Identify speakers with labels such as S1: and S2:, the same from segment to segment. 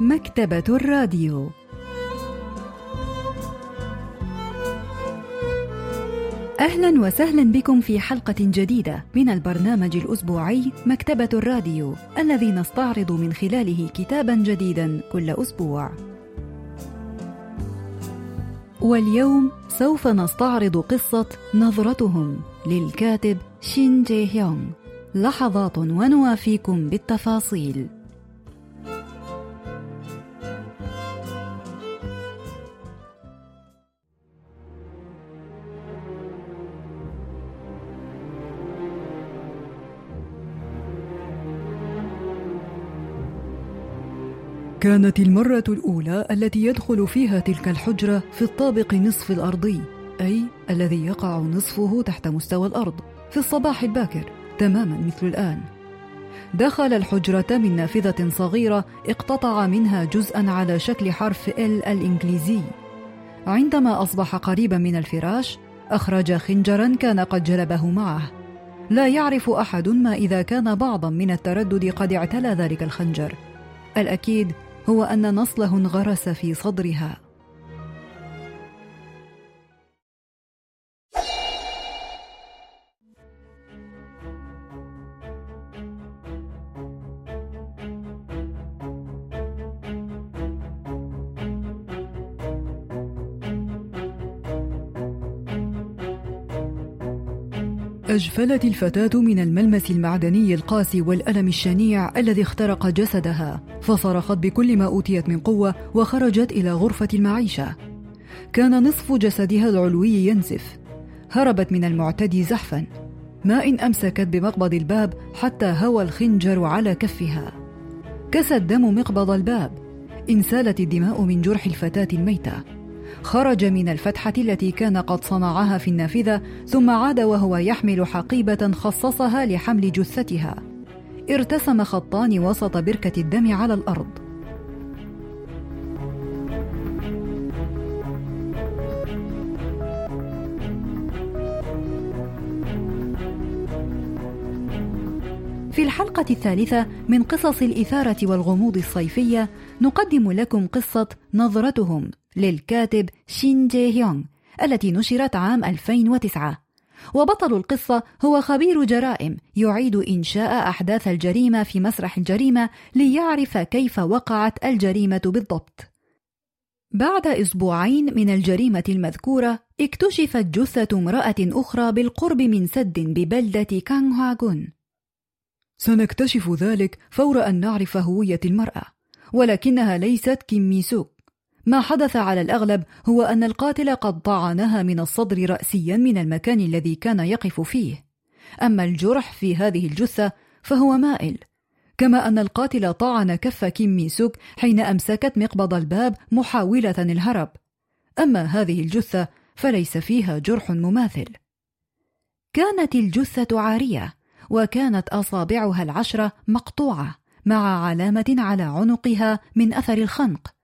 S1: مكتبة الراديو أهلا وسهلا بكم في حلقة جديدة من البرنامج الأسبوعي مكتبة الراديو الذي نستعرض من خلاله كتابا جديدا كل أسبوع. واليوم سوف نستعرض قصة نظرتهم للكاتب شين جي هيونغ. لحظات ونوافيكم بالتفاصيل. كانت المرة الأولى التي يدخل فيها تلك الحجرة في الطابق نصف الأرضي، أي الذي يقع نصفه تحت مستوى الأرض في الصباح الباكر، تماما مثل الآن. دخل الحجرة من نافذة صغيرة اقتطع منها جزءا على شكل حرف ال الإنجليزي. عندما أصبح قريبا من الفراش، أخرج خنجرا كان قد جلبه معه. لا يعرف أحد ما إذا كان بعضا من التردد قد اعتلى ذلك الخنجر. الأكيد هو أن نصله انغرس في صدرها. أجفلت الفتاة من الملمس المعدني القاسي والألم الشنيع الذي اخترق جسدها فصرخت بكل ما أوتيت من قوة وخرجت إلى غرفة المعيشة. كان نصف جسدها العلوي ينزف. هربت من المعتدي زحفا. ما إن أمسكت بمقبض الباب حتى هوى الخنجر على كفها. كسى الدم مقبض الباب. انسالت الدماء من جرح الفتاة الميتة. خرج من الفتحة التي كان قد صنعها في النافذة ثم عاد وهو يحمل حقيبة خصصها لحمل جثتها. ارتسم خطان وسط بركة الدم على الأرض. في الحلقة الثالثة من قصص الإثارة والغموض الصيفية نقدم لكم قصة نظرتهم. للكاتب شين جي هيونغ التي نشرت عام 2009 وبطل القصة هو خبير جرائم يعيد إنشاء أحداث الجريمة في مسرح الجريمة ليعرف كيف وقعت الجريمة بالضبط. بعد أسبوعين من الجريمة المذكورة اكتشفت جثة امرأة أخرى بالقرب من سد ببلدة كانغهاغون. سنكتشف ذلك فور أن نعرف هوية المرأة، ولكنها ليست كيم ميسوك ما حدث على الأغلب هو أن القاتل قد طعنها من الصدر رأسيا من المكان الذي كان يقف فيه. أما الجرح في هذه الجثة فهو مائل. كما أن القاتل طعن كف كيم ميسوك حين أمسكت مقبض الباب محاولة الهرب. أما هذه الجثة فليس فيها جرح مماثل. كانت الجثة عارية وكانت أصابعها العشرة مقطوعة مع علامة على عنقها من أثر الخنق.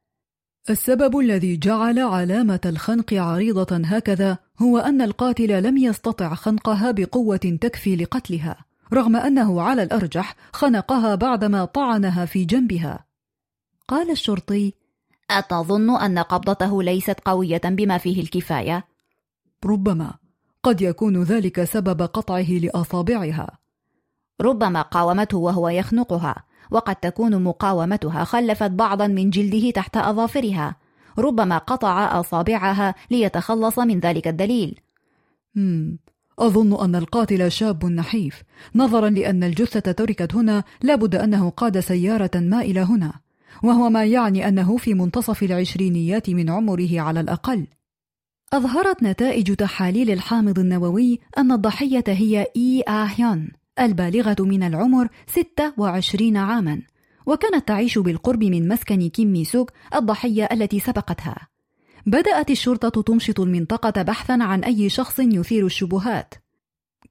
S1: السبب الذي جعل علامة الخنق عريضة هكذا هو أن القاتل لم يستطع خنقها بقوة تكفي لقتلها، رغم أنه على الأرجح خنقها بعدما طعنها في جنبها. قال الشرطي:
S2: أتظن أن قبضته ليست قوية بما فيه الكفاية؟
S1: ربما، قد يكون ذلك سبب قطعه لأصابعها.
S2: ربما قاومته وهو يخنقها، وقد تكون مقاومتها خلفت بعضا من جلده تحت أظافرها ربما قطع أصابعها ليتخلص من ذلك الدليل.
S1: مم. أظن أن القاتل شاب نحيف. نظرا لأن الجثة تركت هنا لابد أنه قاد سيارة ما إلى هنا وهو ما يعني أنه في منتصف العشرينيات من عمره على الأقل. أظهرت نتائج تحاليل الحامض النووي أن الضحية هي إي آهيون البالغة من العمر 26 عاما وكانت تعيش بالقرب من مسكن كيم ميسوك الضحية التي سبقتها. بدأت الشرطة تمشط المنطقة بحثا عن أي شخص يثير الشبهات.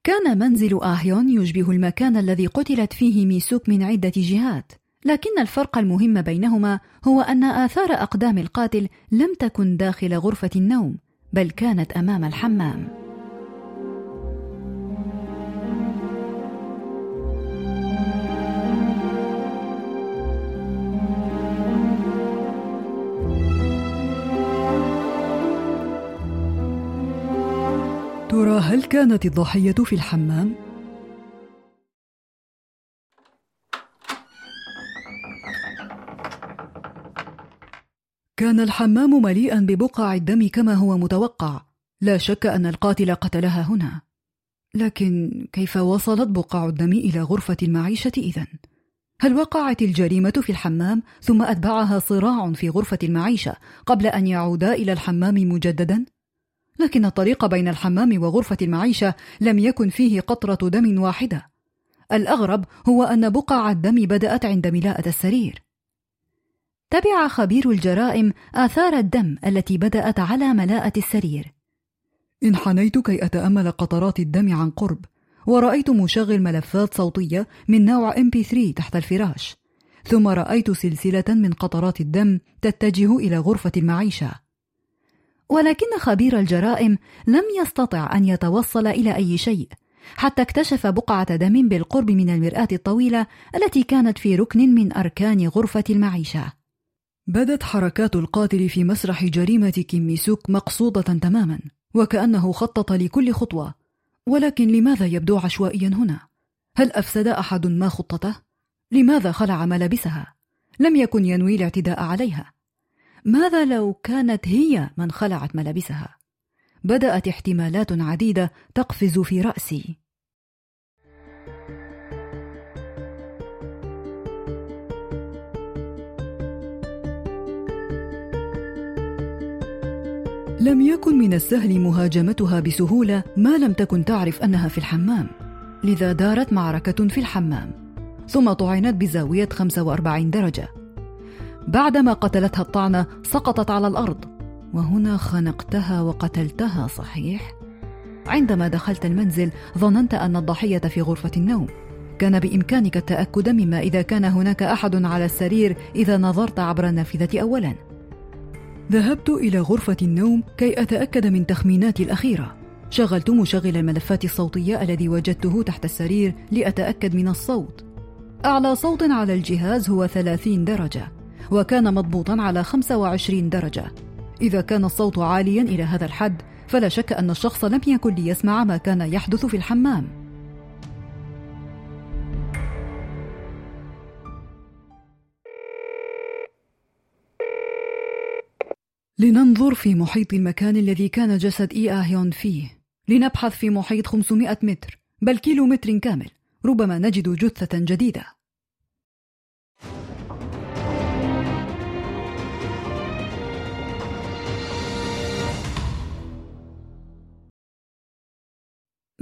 S1: كان منزل آهيون يشبه المكان الذي قتلت فيه ميسوك من عدة جهات لكن الفرق المهم بينهما هو أن آثار أقدام القاتل لم تكن داخل غرفة النوم بل كانت أمام الحمام. هل كانت الضحية في الحمام؟ كان الحمام مليئا ببقع الدم كما هو متوقع. لا شك أن القاتل قتلها هنا. لكن كيف وصلت بقع الدم إلى غرفة المعيشة اذن هل وقعت الجريمة في الحمام ثم أتبعها صراع في غرفة المعيشة قبل أن يعودا إلى الحمام مجددا؟ لكن الطريق بين الحمام وغرفة المعيشة لم يكن فيه قطرة دم واحدة الأغرب هو أن بقع الدم بدأت عند ملاءة السرير تبع خبير الجرائم آثار الدم التي بدأت على ملاءة السرير. انحنيت كي أتأمل قطرات الدم عن قرب، ورأيت مشغل ملفات صوتية من نوع MP3 تحت الفراش، ثم رأيت سلسلة من قطرات الدم تتجه إلى غرفة المعيشة. ولكن خبير الجرائم لم يستطع أن يتوصل إلى أي شيء، حتى اكتشف بقعة دم بالقرب من المرآة الطويلة التي كانت في ركن من أركان غرفة المعيشة. بدت حركات القاتل في مسرح جريمة كيم ميسوك مقصودة تماما وكأنه خطط لكل خطوة ولكن لماذا يبدو عشوائيا هنا؟ هل أفسد أحد ما خطته؟ لماذا خلع ملابسها؟ لم يكن ينوي الاعتداء عليها ماذا لو كانت هي من خلعت ملابسها؟ بدأت احتمالات عديدة تقفز في رأسي. لم يكن من السهل مهاجمتها بسهولة ما لم تكن تعرف أنها في الحمام. لذا دارت معركة في الحمام. ثم طعنت بزاوية 45 درجة. بعدما قتلتها الطعنة سقطت على الأرض وهنا خنقتها وقتلتها صحيح؟ عندما دخلت المنزل ظننت أن الضحية في غرفة النوم كان بإمكانك التأكد مما إذا كان هناك أحد على السرير إذا نظرت عبر النافذة أولاً ذهبت إلى غرفة النوم كي أتأكد من تخميناتي الأخيرة. شغلت مشغل الملفات الصوتية الذي وجدته تحت السرير لأتأكد من الصوت. أعلى صوت على الجهاز هو 30 درجة، وكان مضبوطا على 25 درجة. إذا كان الصوت عاليا إلى هذا الحد، فلا شك أن الشخص لم يكن ليسمع ما كان يحدث في الحمام. لننظر في محيط المكان الذي كان جسد إي آهيون فيه لنبحث في محيط 500 متر بل كيلو متر كامل ربما نجد جثة جديدة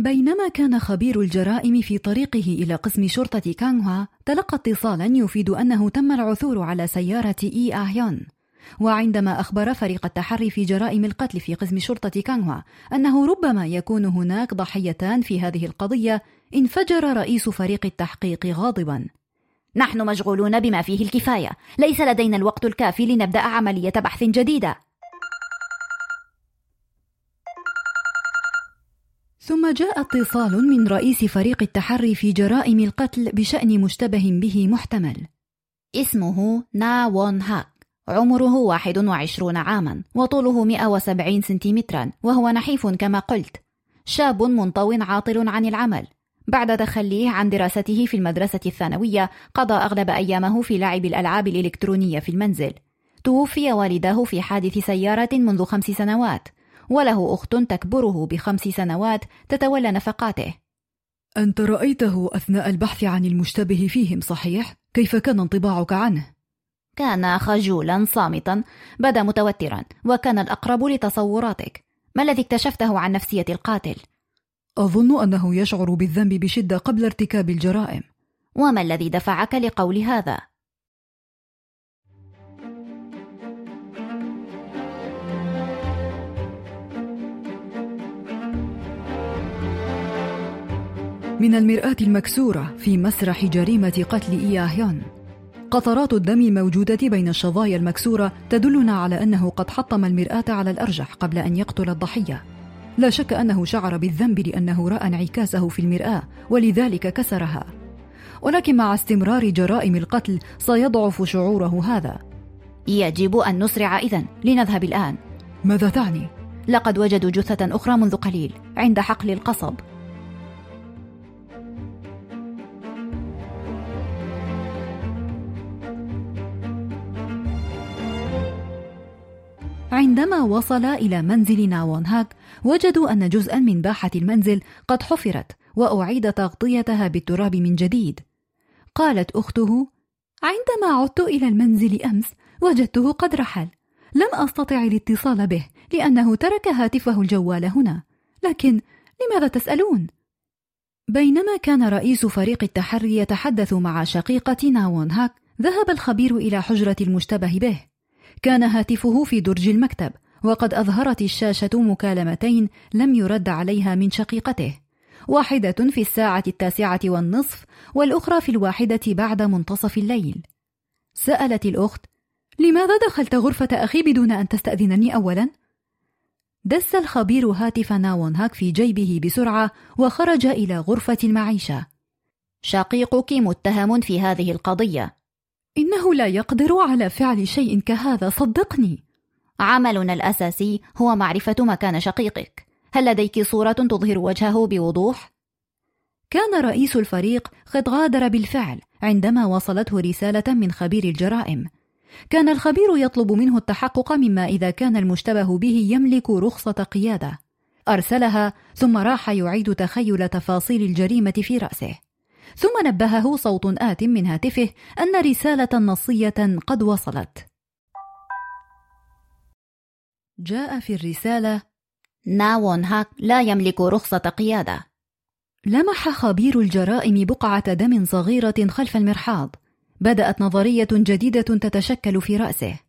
S1: بينما كان خبير الجرائم في طريقه إلى قسم شرطة كانغوا تلقى اتصالا يفيد أنه تم العثور على سيارة إي آهيون وعندما أخبر فريق التحري في جرائم القتل في قسم شرطة كانغوا أنه ربما يكون هناك ضحيتان في هذه القضية انفجر رئيس فريق التحقيق غاضبا.
S2: نحن مشغولون بما فيه الكفاية. ليس لدينا الوقت الكافي لنبدأ عملية بحث جديدة.
S1: ثم جاء اتصال من رئيس فريق التحري في جرائم القتل بشأن مشتبه به محتمل.
S2: اسمه نا وون هاك. عمره 21 عاما وطوله 170 سنتيمترا وهو نحيف كما قلت. شاب منطو عاطل عن العمل. بعد تخليه عن دراسته في المدرسة الثانوية قضى أغلب أيامه في لعب الألعاب الإلكترونية في المنزل. توفي والداه في حادث سيارة منذ خمس سنوات. وله أخت تكبره بخمس سنوات تتولى نفقاته
S1: أنت رأيته أثناء البحث عن المشتبه فيهم صحيح؟ كيف كان انطباعك عنه؟
S2: كان خجولا صامتا بدا متوترا وكان الأقرب لتصوراتك ما الذي اكتشفته عن نفسية القاتل؟
S1: أظن أنه يشعر بالذنب بشدة قبل ارتكاب الجرائم
S2: وما الذي دفعك لقول هذا؟
S1: من المرآة المكسورة في مسرح جريمة قتل إياهيون قطرات الدم الموجودة بين الشظايا المكسورة تدلنا على أنه قد حطم المرآة على الأرجح قبل أن يقتل الضحية. لا شك أنه شعر بالذنب لأنه رأى انعكاسه في المرآة ولذلك كسرها. ولكن مع استمرار جرائم القتل سيضعف شعوره هذا.
S2: يجب أن نسرع إذن، لنذهب الآن.
S1: ماذا تعني؟
S2: لقد وجدوا جثة أخرى منذ قليل. عند حقل القصب
S1: عندما وصل إلى منزل ناوون هاك وجدوا أن جزءا من باحة المنزل قد حفرت وأعيد تغطيتها بالتراب من جديد. قالت أخته عندما عدت إلى المنزل أمس وجدته قد رحل. لم أستطع الاتصال به لأنه ترك هاتفه الجوال هنا. لكن لماذا تسألون؟ بينما كان رئيس فريق التحري يتحدث مع شقيقة ناوون هاك ذهب الخبير إلى حجرة المشتبه به. كان هاتفه في درج المكتب وقد أظهرت الشاشة مكالمتين لم يرد عليها من شقيقته. واحدة في الساعة التاسعة والنصف والأخرى في الواحدة بعد منتصف الليل. سألت الأخت لماذا دخلت غرفة أخي بدون أن تستأذنني أولا؟ دس الخبير هاتف ناون هاك في جيبه بسرعة وخرج إلى غرفة المعيشة.
S2: شقيقك متهم في هذه القضية.
S1: إنه لا يقدر على فعل شيء كهذا صدقني.
S2: عملنا الأساسي هو معرفة مكان شقيقك. هل لديك صورة تظهر وجهه بوضوح؟
S1: كان رئيس الفريق قد غادر بالفعل عندما وصلته رسالة من خبير الجرائم. كان الخبير يطلب منه التحقق مما إذا كان المشتبه به يملك رخصة قيادة. أرسلها ثم راح يعيد تخيل تفاصيل الجريمة في رأسه. ثم نبهه صوت آت من هاتفه أن رسالة نصية قد وصلت. جاء في الرسالة
S2: ناوون هاك لا يملك رخصة قيادة.
S1: لمح خبير الجرائم بقعة دم صغيرة خلف المرحاض. بدأت نظرية جديدة تتشكل في رأسه.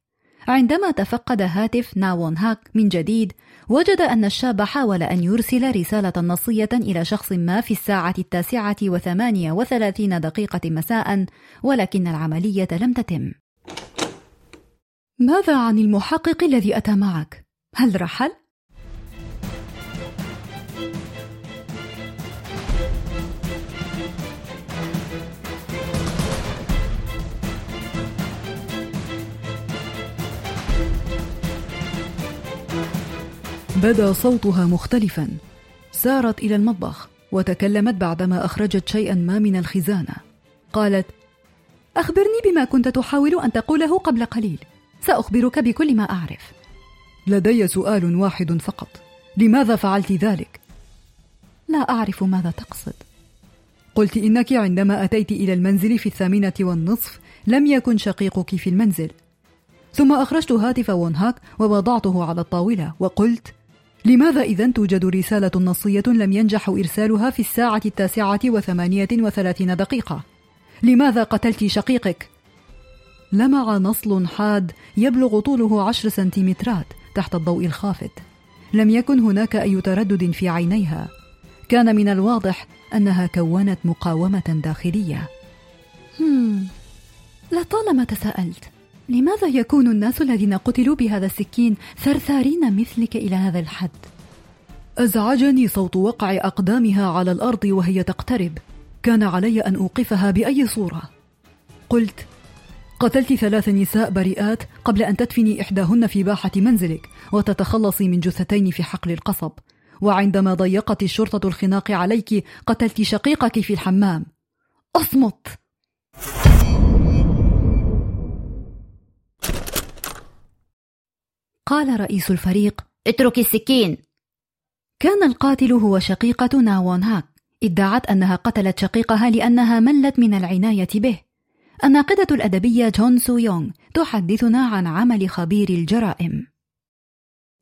S1: عندما تفقد هاتف ناوون هاك من جديد وجد أن الشاب حاول أن يرسل رسالة نصية إلى شخص ما في الساعة التاسعة وثمانية وثلاثين دقيقة مساء ولكن العملية لم تتم ماذا عن المحقق الذي أتى معك؟ هل رحل؟ بدا صوتها مختلفا. سارت إلى المطبخ وتكلمت بعدما أخرجت شيئا ما من الخزانة. قالت أخبرني بما كنت تحاول أن تقوله قبل قليل. سأخبرك بكل ما أعرف. لدي سؤال واحد فقط. لماذا فعلت ذلك؟ لا أعرف ماذا تقصد. قلت إنك عندما أتيت إلى المنزل في الثامنة والنصف لم يكن شقيقك في المنزل. ثم أخرجت هاتف وونهاك ووضعته على الطاولة وقلت لماذا إذا توجد رسالة نصية لم ينجح إرسالها في الساعة التاسعة وثمانية وثلاثين دقيقة؟ لماذا قتلت شقيقك؟ لمع نصل حاد يبلغ طوله عشر سنتيمترات تحت الضوء الخافت لم يكن هناك أي تردد في عينيها كان من الواضح أنها كونت مقاومة داخلية لطالما تساءلت لماذا يكون الناس الذين قتلوا بهذا السكين ثرثارين مثلك إلى هذا الحد؟ أزعجني صوت وقع أقدامها على الأرض وهي تقترب. كان علي أن أوقفها بأي صورة. قلت قتلت ثلاث نساء بريئات قبل أن تدفني إحداهن في باحة منزلك وتتخلصي من جثتين في حقل القصب. وعندما ضيقت الشرطة الخناق عليك قتلت شقيقك في الحمام. أصمت! قال رئيس الفريق
S2: اترك السكين.
S1: كان القاتل هو شقيقة ناوون هاك ادعت أنها قتلت شقيقها لأنها ملت من العناية به. الناقدة الأدبية جون سو يونغ تحدثنا عن عمل خبير الجرائم.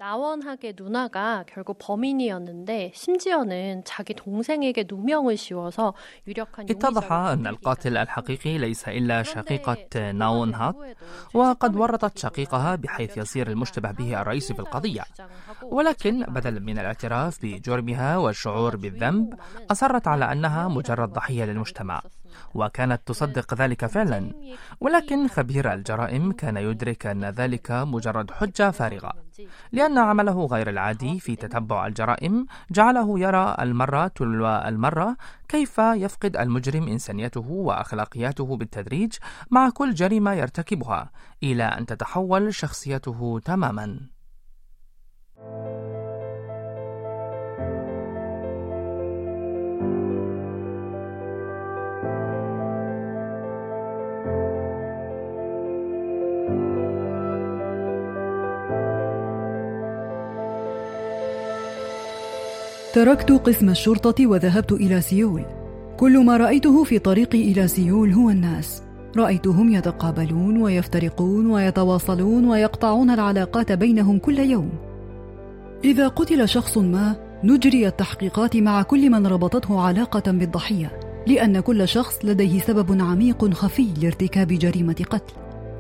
S3: 나원학의 누나가 결국 범인이었는데 심지어는 자기 동생에게 누명을 씌워서 유력한
S4: اتضح أن القاتل الحقيقي ليس إلا شقيقة ناون هاك وقد ورطت شقيقها بحيث يصير المشتبه به الرئيس في القضية ولكن بدلا من الاعتراف بجرمها والشعور بالذنب أصرت على أنها مجرد ضحية للمجتمع وكانت تصدق ذلك فعلا. ولكن خبير الجرائم كان يدرك أن ذلك مجرد حجة فارغة. لأن عمله غير العادي في تتبع الجرائم جعله يرى المرة تلو المرة كيف يفقد المجرم إنسانيته وأخلاقياته بالتدريج مع كل جريمة يرتكبها إلى أن تتحول شخصيته تماما.
S1: تركت قسم الشرطة وذهبت إلى سيول. كل ما رأيته في طريقي إلى سيول هو الناس. رأيتهم يتقابلون ويفترقون ويتواصلون ويقطعون العلاقات بينهم كل يوم. إذا قتل شخص ما نجري التحقيقات مع كل من ربطته علاقة بالضحية لأن كل شخص لديه سبب عميق خفي لارتكاب جريمة قتل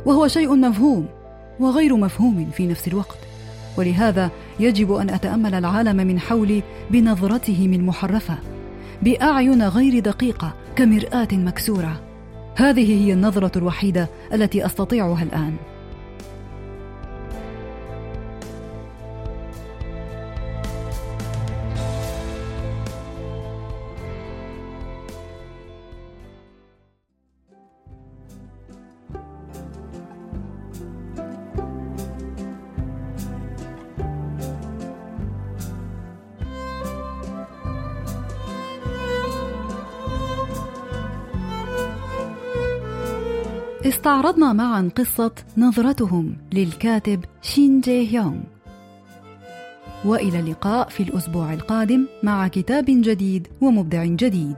S1: وهو شيء مفهوم وغير مفهوم في نفس الوقت. ولهذا يجب أن أتأمل العالم من حولي بنظرتهم المحرفه بأعين غير دقيقة كمرآة مكسورة. هذه هي النظرة الوحيدة التي أستطيعها الآن. استعرضنا معا قصة نظرتهم للكاتب شين جي هيونغ. وإلى اللقاء في الأسبوع القادم مع كتاب جديد ومبدع جديد.